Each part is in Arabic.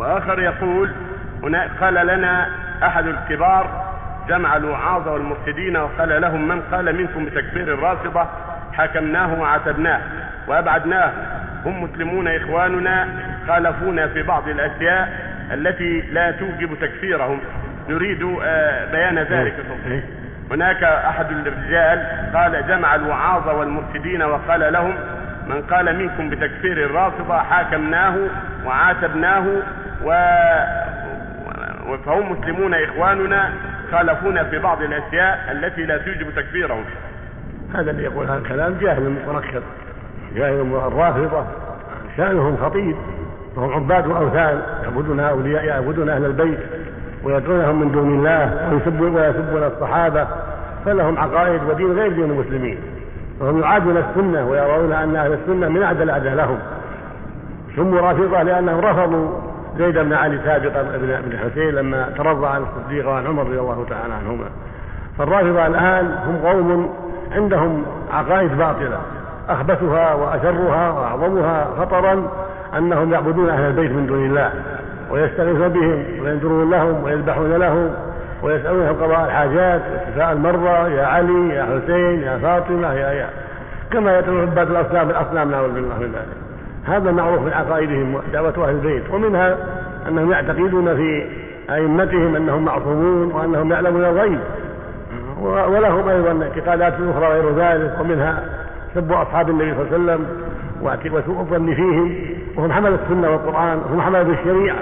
وآخر يقول هنا قال لنا أحد الكبار جمع الوعاظ والمرشدين وقال لهم من قال منكم بتكفير الرافضة؟ حكمناه وعاتبناه وأبعدناه. هم مسلمون إخواننا خالفونا في بعض الأشياء التي لا توجب تكفيرهم. نريد آه، بيان ذلك. هناك أحد الرجال قال جمع الوعاظ والمرشدين وقال لهم من قال منكم بتكفير الرافضة؟ حاكمناه وعاتبناه و فهم مسلمون إخواننا خالفونا في بعض الأشياء التي لا توجب تكفيرهم هذا اللي يقول هذا الكلام جاهل مركب جاهل الرافضة شأنهم خطير وهم عباد أوثان يعبدون أولياء يعبدون أهل البيت ويدعونهم من دون الله ويسبون ويسبون الصحابة فلهم عقائد ودين غير دين المسلمين. وهم يعادون السنة ويرون أن أهل السنة من أعدى الأعداء لهم سموا رافضة لأنهم رفضوا زيد بن علي سابقا ابن ابن الحسين لما ترضى عن الصديق وعن عمر رضي الله تعالى عنهما. فالرافضة الآن هم قوم عندهم عقائد باطلة. أخبثها وأشرها وأعظمها خطرا أنهم يعبدون أهل البيت من دون الله ويستغيثون بهم وينذرون لهم ويذبحون لهم ويسألونهم قضاء الحاجات وشفاء المرضى يا علي يا حسين يا فاطمة يا يا كما يدعو عباد الأصنام الأصنام نعوذ بالله من ذلك. هذا معروف من عقائدهم دعوة أهل البيت ومنها أنهم يعتقدون في أئمتهم أنهم معصومون وأنهم يعلمون الغيب. ولهم أيضا اعتقادات أخرى غير ذلك ومنها سب أصحاب النبي صلى الله عليه وسلم وسوء الظن فيهم وهم حملة السنة والقرآن وهم حملة الشريعة.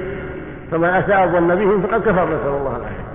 فمن أساء الظن بهم فقد كفر نسأل الله العافية.